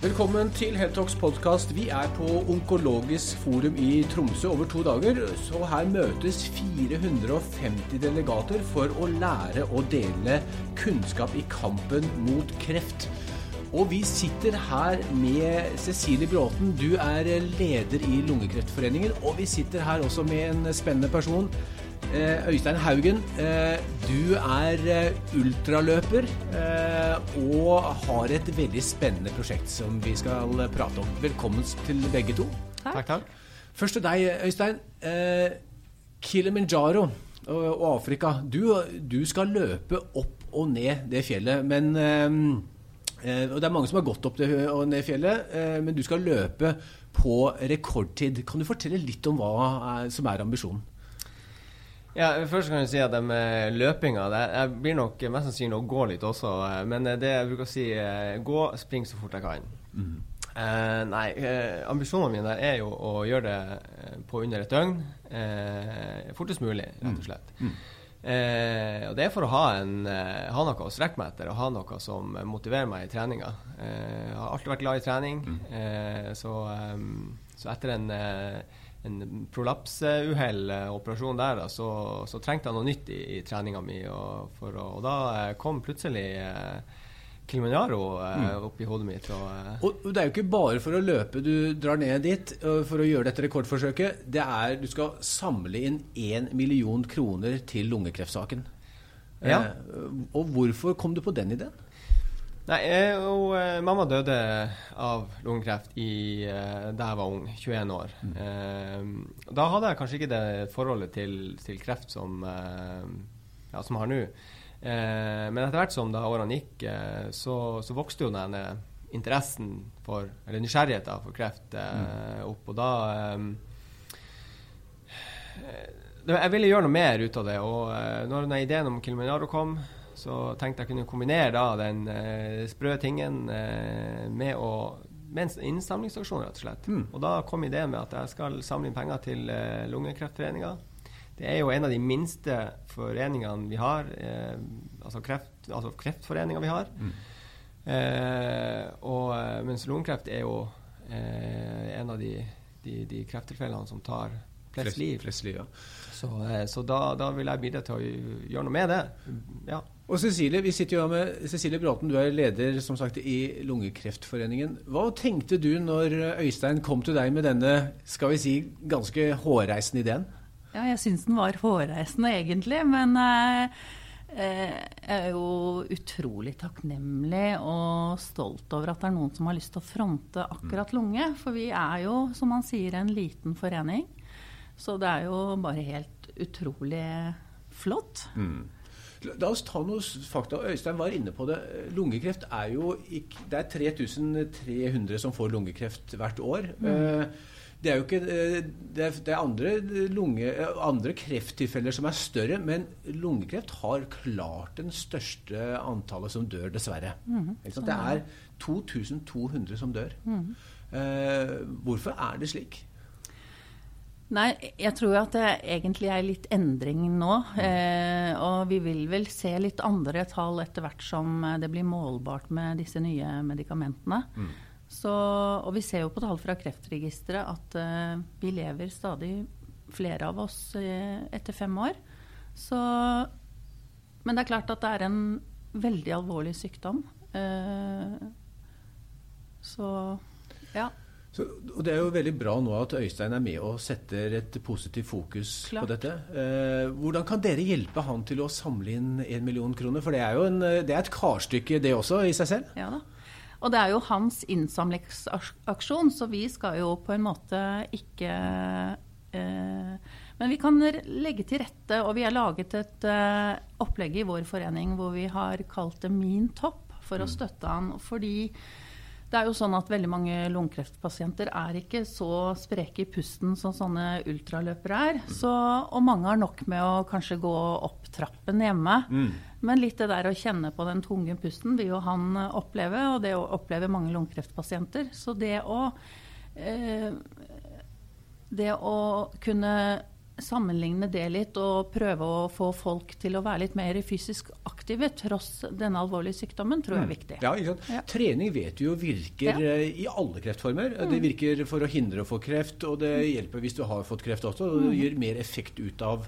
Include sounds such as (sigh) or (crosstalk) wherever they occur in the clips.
Velkommen til Heltox podkast. Vi er på Onkologisk forum i Tromsø over to dager. Så her møtes 450 delegater for å lære og dele kunnskap i kampen mot kreft. Og vi sitter her med Cecilie Bråten. Du er leder i Lungekreftforeningen. Og vi sitter her også med en spennende person. Eh, Øystein Haugen, eh, du er eh, ultraløper og har et veldig spennende prosjekt som vi skal prate om. Velkommen til begge to. Takk, takk. Først til deg, Øystein. Kilimanjaro og Afrika. Du, du skal løpe opp og ned det fjellet, men og Det er mange som har gått opp det og ned fjellet, men du skal løpe på rekordtid. Kan du fortelle litt om hva som er ambisjonen? Ja, Først kan jeg si at det med løpinga Jeg blir nok mest sannsynlig å gå litt også. Eh, men det jeg bruker å si, eh, gå, spring så fort jeg kan. Mm. Eh, nei, eh, ambisjonene mine der er jo å gjøre det på under et døgn. Eh, fortest mulig, rett og slett. Mm. Eh, og det er for å ha, en, ha noe å strekke meg etter og ha noe som motiverer meg i treninga. jeg har alltid vært glad i trening, mm. så, så, etter en en prolapsuhelloperasjon der, da, så, så, trengte jeg noe nytt i, i treninga mi. Og, for, og, da eh, kom plutselig eh, Kilimanjaro eh, mm. opp i hodet mitt. Og, eh, og, Det er jo ikke bare for å løpe du drar ned dit eh, for å gjøre dette rekordforsøket. Det er, Du skal samle inn én million kroner til lungekreftsaken. Ja. Eh, og hvorfor kom du på den ideen? Nei, og, uh, mamma døde av lungekreft i, uh, da jeg var ung, 21 år. Mm. Uh, da hadde jeg kanskje ikke det forholdet til, til kreft som, ja, som jeg har nå. men etter hvert som da årene gikk, så, så, vokste jo denne interessen for, eller nysgjerrigheten for kreft mm. opp. Og da Jeg ville gjøre noe mer ut av det. Og når ideen om Kilimanjaro kom så tenkte jeg kunne kombinere da den eh, sprø tingen eh, med, å, med en innsamlingsaksjon, rett og slett. Mm. Og da kom ideen med at jeg skal samle inn penger til eh, Lungekreftforeninga. Det er jo en av de minste foreningene vi har, altså, kreft, altså kreftforeninga vi har. Mm. og mens lungekreft er jo en av de, de, de krefttilfellene som tar flest liv. Flest liv ja. Så, så da, da, vil jeg bidra til å gjøre noe med det. Ja. Og Cecilie, vi sitter jo med Cecilie Bråten, du er leder som sagt i Lungekreftforeningen. Hva tenkte du når Øystein kom til deg med denne skal vi si, ganske hårreisende ideen? Ja, jeg syns den var hårreisende egentlig, men eh, eh, jeg er jo utrolig takknemlig og stolt over at det er noen som har lyst til å fronte akkurat lunge. For vi er jo, som man sier, en liten forening. Så det er jo bare helt utrolig flott. Mm. La oss ta noe fakta. Øystein var inne på det. Lungekreft er jo ikke, Det er 3300 som får lungekreft hvert år. Mm. Eh, det er jo ikke eh, Det er, det er andre, lunge, andre, krefttilfeller som er større, men lungekreft har klart den største antallet som dør, dessverre. Mm. Det er 2200 som dør. Mm. Eh, hvorfor er det slik? Nei, jeg tror at det egentlig er litt endring nå. Eh, og vi vil vel se litt andre tall etter hvert som det blir målbart med disse nye medikamentene. Mm. Så, og vi ser jo på tall fra Kreftregisteret at eh, vi lever stadig flere av oss eh, etter fem år. Så, men det er klart at det er en veldig alvorlig sykdom. Eh, så ja. Så, og Det er jo veldig bra nå at Øystein er med og setter et positivt fokus Klart. på dette. Eh, hvordan kan dere hjelpe han til å samle inn en million kroner? For det er jo en, det er et karstykke det også i seg selv? Ja da. Og det er jo hans innsamlingsaksjon, så vi skal jo på en måte ikke eh, Men vi kan legge til rette, og vi har laget et eh, opplegg i vår forening hvor vi har kalt det Min topp, for å mm. støtte han. fordi det er jo sånn at Veldig mange lungekreftpasienter er ikke så spreke i pusten som sånne ultraløpere er. Så, og mange har nok med å kanskje gå opp trappen hjemme. Mm. Men litt det der å kjenne på den tunge pusten vil jo han oppleve, og det opplever mange lungekreftpasienter. Så det å, eh, det å kunne sammenligne det litt og prøve å få folk til å være litt mer fysisk aktive tross denne alvorlige sykdommen, tror jeg er viktig. Ja? Ja. Trening vet du jo virker Ja. eh, i alle kreftformer. Det virker for å hindre å få kreft, og det hjelper hvis du har fått kreft også. Og det gir mer effekt ut av,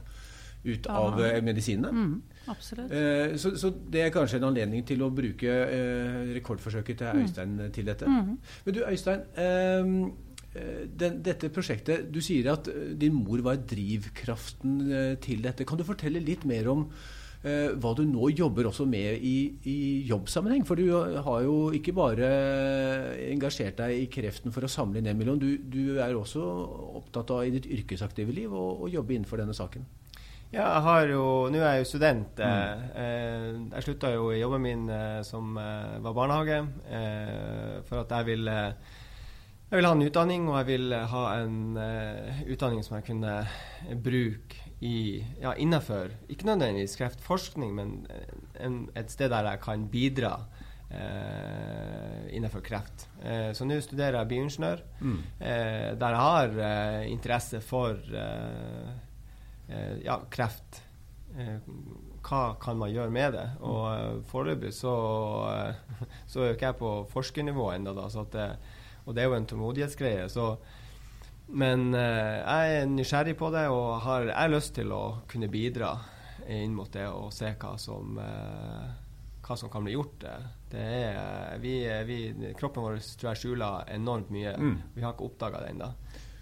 ut av eh, medisinene. Mm, absolutt. Eh, Så, så det er kanskje en anledning til å bruke eh, rekordforsøket til Øystein til dette. Men du Øystein, eh, den, dette prosjektet Du sier at eh, din mor var drivkraften eh, til dette. Kan du fortelle litt mer om eh, hva du nå jobber også med i, i jobbsammenheng? For du har jo ikke bare engasjert deg i kreften for å samle inn en million. Du, du er også opptatt av i ditt yrkesaktive liv å, å jobbe innenfor denne saken. Ja, jeg har jo Nå er jeg jo student. Mm. eh, jeg slutta jo i jobben min eh, som eh, var barnehage, eh, for at jeg ville jeg vil ha en utdanning, og jeg vil ha en uh, utdanning som jeg kunne bruke i, ja, innenfor Ikke nødvendigvis kreftforskning, men en, et sted der jeg kan bidra uh, innenfor kreft. Uh, så nå studerer jeg bioingeniør, eh, der jeg har eh, interesse for eh, eh, ja, kreft. Eh, hva kan man gjøre med det? Og eh, foreløpig så, eh, (laughs) så er ikke jeg på forskernivå ennå, så at og det er jo en tålmodighetsgreie. Så, men eh, jeg er nysgjerrig på det, og har, jeg har lyst til å kunne bidra inn mot det og se hva som, eh, hva som kan bli gjort. Det er, vi, vi, kroppen vår tror jeg skjuler enormt mye. Mm. Vi har ikke oppdaga det ennå.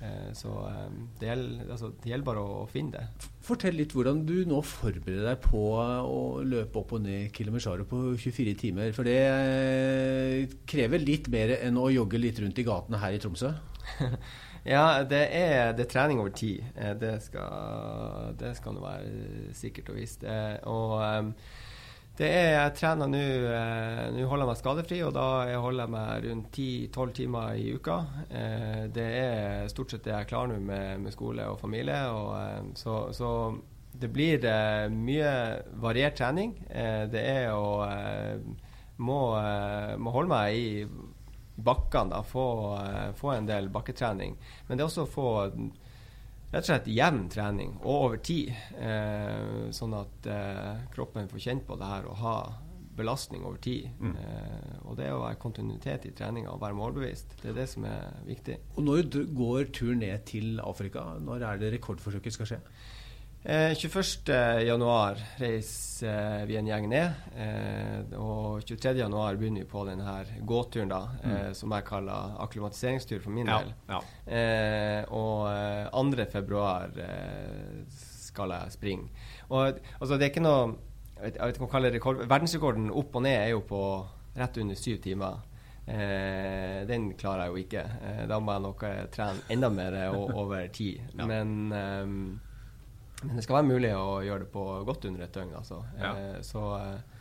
Eh, så eh, det gjelder, altså, det gjelder bare å, finne det. Fortell litt hvordan du nå forbereder deg på å løpe opp og ned Kilimanjaro på 24 timer. For det eh, krever litt mer enn å jogge litt rundt i gatene her i Tromsø. (laughs) Ja, det er, det er trening over tid. Det skal, det skal nå være sikkert og visst. Og det er, jeg trener nå eh, Nå holder jeg meg skadefri, og da holder jeg meg rundt 10-12 timer i uka. Eh, Det er stort sett det jeg klarer nå med, med skole og familie. Og, em, så, så det blir eh, mye variert trening. Eh, Det er å eh, må, eh, må holde meg i bakkene, da, få, eh, få en del bakketrening. Men det er også å få rett og slett jevn trening, og over tid. Eh, sånn at eh, kroppen får kjent på det her og ha belastning over tid. Eh, og det å være kontinuitet i treninga og være målbevisst, det er det som er viktig. Og når du går turen ned til Afrika? Når er det rekordforsøket skal skje? Eh, 21. januar reiser eh, vi en gjeng ned. Eh, og 23. januar begynner vi på denne gåturen, da, eh, som jeg kaller akklimatiseringstur for min del. ja. Eh, og eh, 2. februar eh, skal jeg springe. Og altså, det er ikke noe Jeg vet, ikke om jeg kaller det rekord. Verdensrekorden opp og ned er jo på rett under syv timer. Eh, den klarer jeg jo ikke. Da må jeg nok trene enda mer over tid. Ja. Men, men det skal være mulig å gjøre det på godt under et døgn. Altså. Ja. Eh, så eh,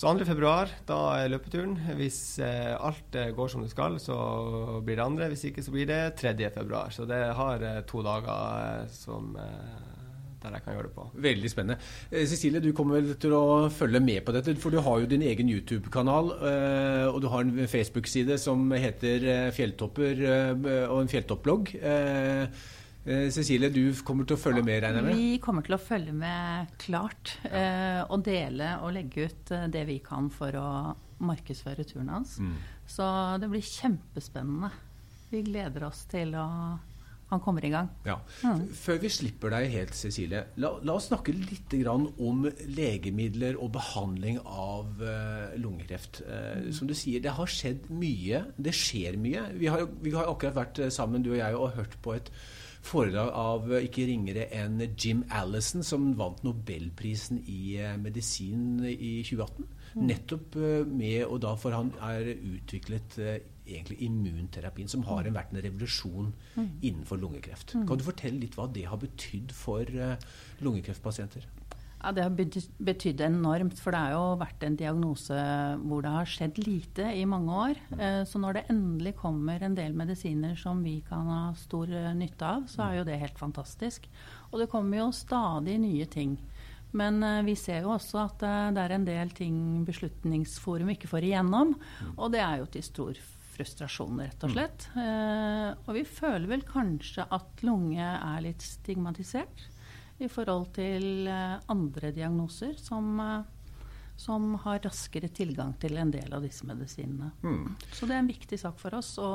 så 2. februar, da er løpeturen. Hvis eh, alt går som det skal, så blir det andre. Hvis ikke, så blir det 3. februar. Så det har to dager som, der jeg kan gjøre det på. Veldig spennende. Cecilie, du kommer vel til å følge med på dette, for du har jo din egen YouTube-kanal, eh, og du har en Facebook-side som heter Fjelltopper, og en fjelltoppblogg. Eh, eh, Cecilie, du kommer til å følge med, regner jeg med? Vi kommer til å følge med klart. Ja. og dele og legge ut eh, det vi kan for å markedsføre turen hans. Mm. Så det blir kjempespennende. Vi gleder oss til å han kommer i gang. Ja. Mm. Før vi slipper deg helt, Cecilie, la, la oss snakke litt grann om legemidler og behandling av uh, lungekreft. Eh, Som du sier, det har skjedd mye. Det skjer mye. Vi har, vi har akkurat vært eh, sammen, du og jeg, og hørt på et foredrag av eh, ikke ringere enn Jim Allison, som vant nobelprisen i eh, medisin i 2018. Nettopp eh, med, og da for han er utviklet egentlig immunterapien, som har vært en revolusjon innenfor lungekreft. Kan du fortelle litt hva det har betydd for lungekreftpasienter? Ja, Det har bety- betydd enormt, for det har jo vært en diagnose hvor det har skjedd lite i mange år. Eh, Så når det endelig kommer en del medisiner som vi kan ha stor eh, nytte av, så er jo det helt fantastisk. Og det kommer jo stadig nye ting. Men eh, vi ser jo også at det er en del ting Beslutningsforum ikke får igjennom, og det er jo til stor frustrasjon, rett og slett. Og vi føler vel kanskje at lunge er litt stigmatisert. I forhold til eh, andre diagnoser som, eh, som har raskere tilgang til en del av disse medisinene. Mm. Så det er en viktig sak for oss å,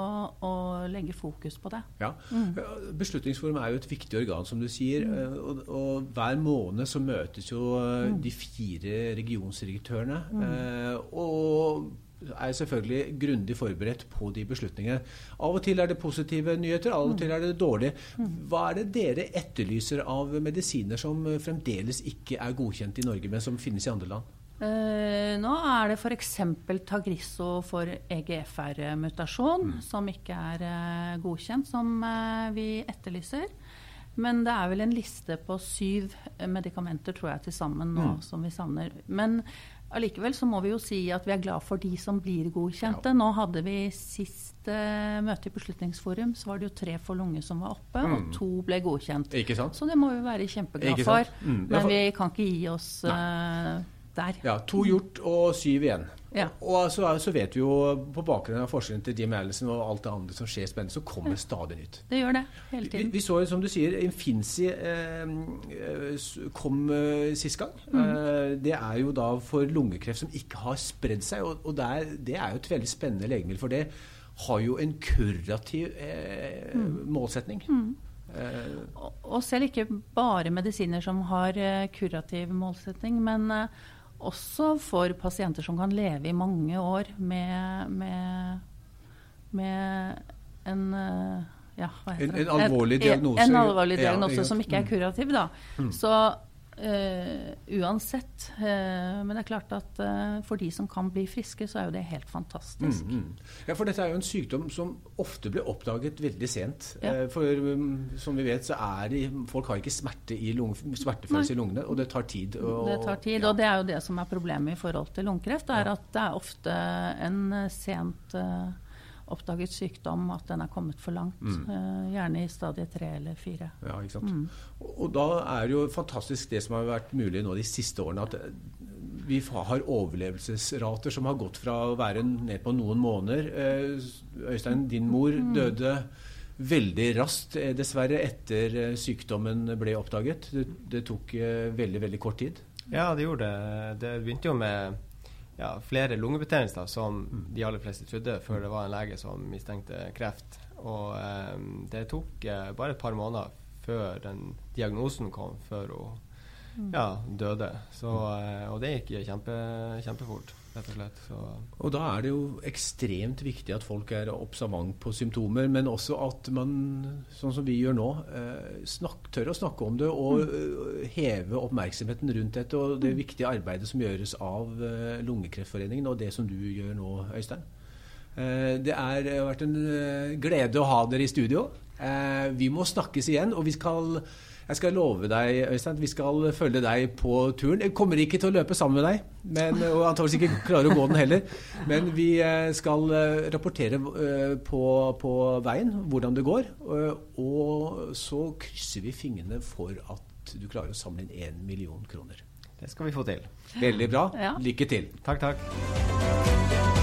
å legge fokus på det. Ja. Mm. Beslutningsforum er jo et viktig organ, som du sier. Mm. eh, Og, og hver måned så møtes jo eh, de fire regionsdirektørene. Mm. Og er selvfølgelig grundig forberedt på de beslutningene. Av og til er det positive nyheter, av Mm. og til er det dårlige. Hva er det dere etterlyser av medisiner som fremdeles ikke er godkjent i Norge, men som finnes i andre land? Eh, nå er det f.eks. Tagrisso for EGFR-mutasjon, som ikke er eh, godkjent, som eh, vi etterlyser. Men det er vel en liste på syv eh, medikamenter, tror jeg, til sammen nå, som vi savner. Men allikevel så må vi jo si at vi er glad for de som blir godkjente. Nå hadde vi sist eh, møte i Beslutningsforum, så var det jo tre for lunge som var oppe, og to ble godkjent. Så det må vi være kjempeglad for. Mm. Ja, Men vi kan ikke gi oss eh, der. Ja, To gjort og syv igjen. Ja. Og så, så vet vi jo på bakgrunn av forskjellen til Jim Allison og alt det andre som skjer spennende, så kommer stadig nytt. Det gjør det hele tiden. vi så jo, som du sier, Infinci eh, eh, kom eh, sist gang. Mm. Eh, det er jo da for lungekreft som ikke har spredd seg. Og, og det, er, det er jo et veldig spennende legemiddel, for det har jo en kurativ eh, Mm. målsetning. Eh, Og, selv ikke bare medisiner som har eh, kurativ målsetning, men også for pasienter som kan leve i mange år med, med, med en eh, ja, hva heter En- det? en alvorlig diagnose. En alvorlig diagnose ja, ja. som ikke er Mm. kurativ, da. Så eh, uansett Uh, Men det er klart at uh, for de som kan bli friske, så er jo det helt fantastisk. Mm, mm. Ja, for dette er jo en sykdom som ofte blir oppdaget veldig sent. Ja. For um, som vi vet, så er det Folk har ikke smerte i lunge, smertefølelse i lungene, og det tar tid. Og, Det tar tid, ja. og det er jo det som er problemet i forhold til lungekreft. er at det er ofte en sent oppdaget sykdom, at den er kommet for langt. Mm. eh, gjerne i stadie tre eller fire. Ja, ikke sant? Mm. Og, da er det jo fantastisk det som har vært mulig nå de siste årene, at eh, vi har overlevelsesrater som har gått fra å være ned på noen måneder. Eh, Øystein, din mor Mm. døde veldig raskt, dessverre, etter sykdommen ble oppdaget. Det, det tok veldig, veldig kort tid. Ja, det gjorde det. Det begynte jo med ja, flere lungebetennelser, som de aller fleste trodde, før det var en lege som mistenkte kreft. Og eh, det tok eh, bare et par måneder før den diagnosen kom, før hun ja, døde. Så, eh, og det gikk kjempe, kjempefort, rett og slett. Så, Og da er det jo ekstremt viktig at folk er observant på symptomer, men også at man, sånn som vi gjør nå, eh, snakk, tør å snakke om det og mm. heve oppmerksomheten rundt dette og det viktige arbeidet som gjøres av eh, Lungekreftforeningen og det som du gjør nå, Øystein. Eh, det er, har vært en eh, glede å ha dere i studio. Eh, vi må snakkes igjen, og vi skal jeg skal love deg, Øystein, vi skal følge deg på turen. Jeg kommer ikke til å løpe sammen med deg, men, og antakeligvis ikke klarer å gå den heller. Men vi eh, skal eh, rapportere eh, på, på veien hvordan det går. Og så krysser vi fingrene for at du klarer å samle inn én million kroner. det skal vi få til. Veldig bra. Ja. Lykke til. Takk, takk.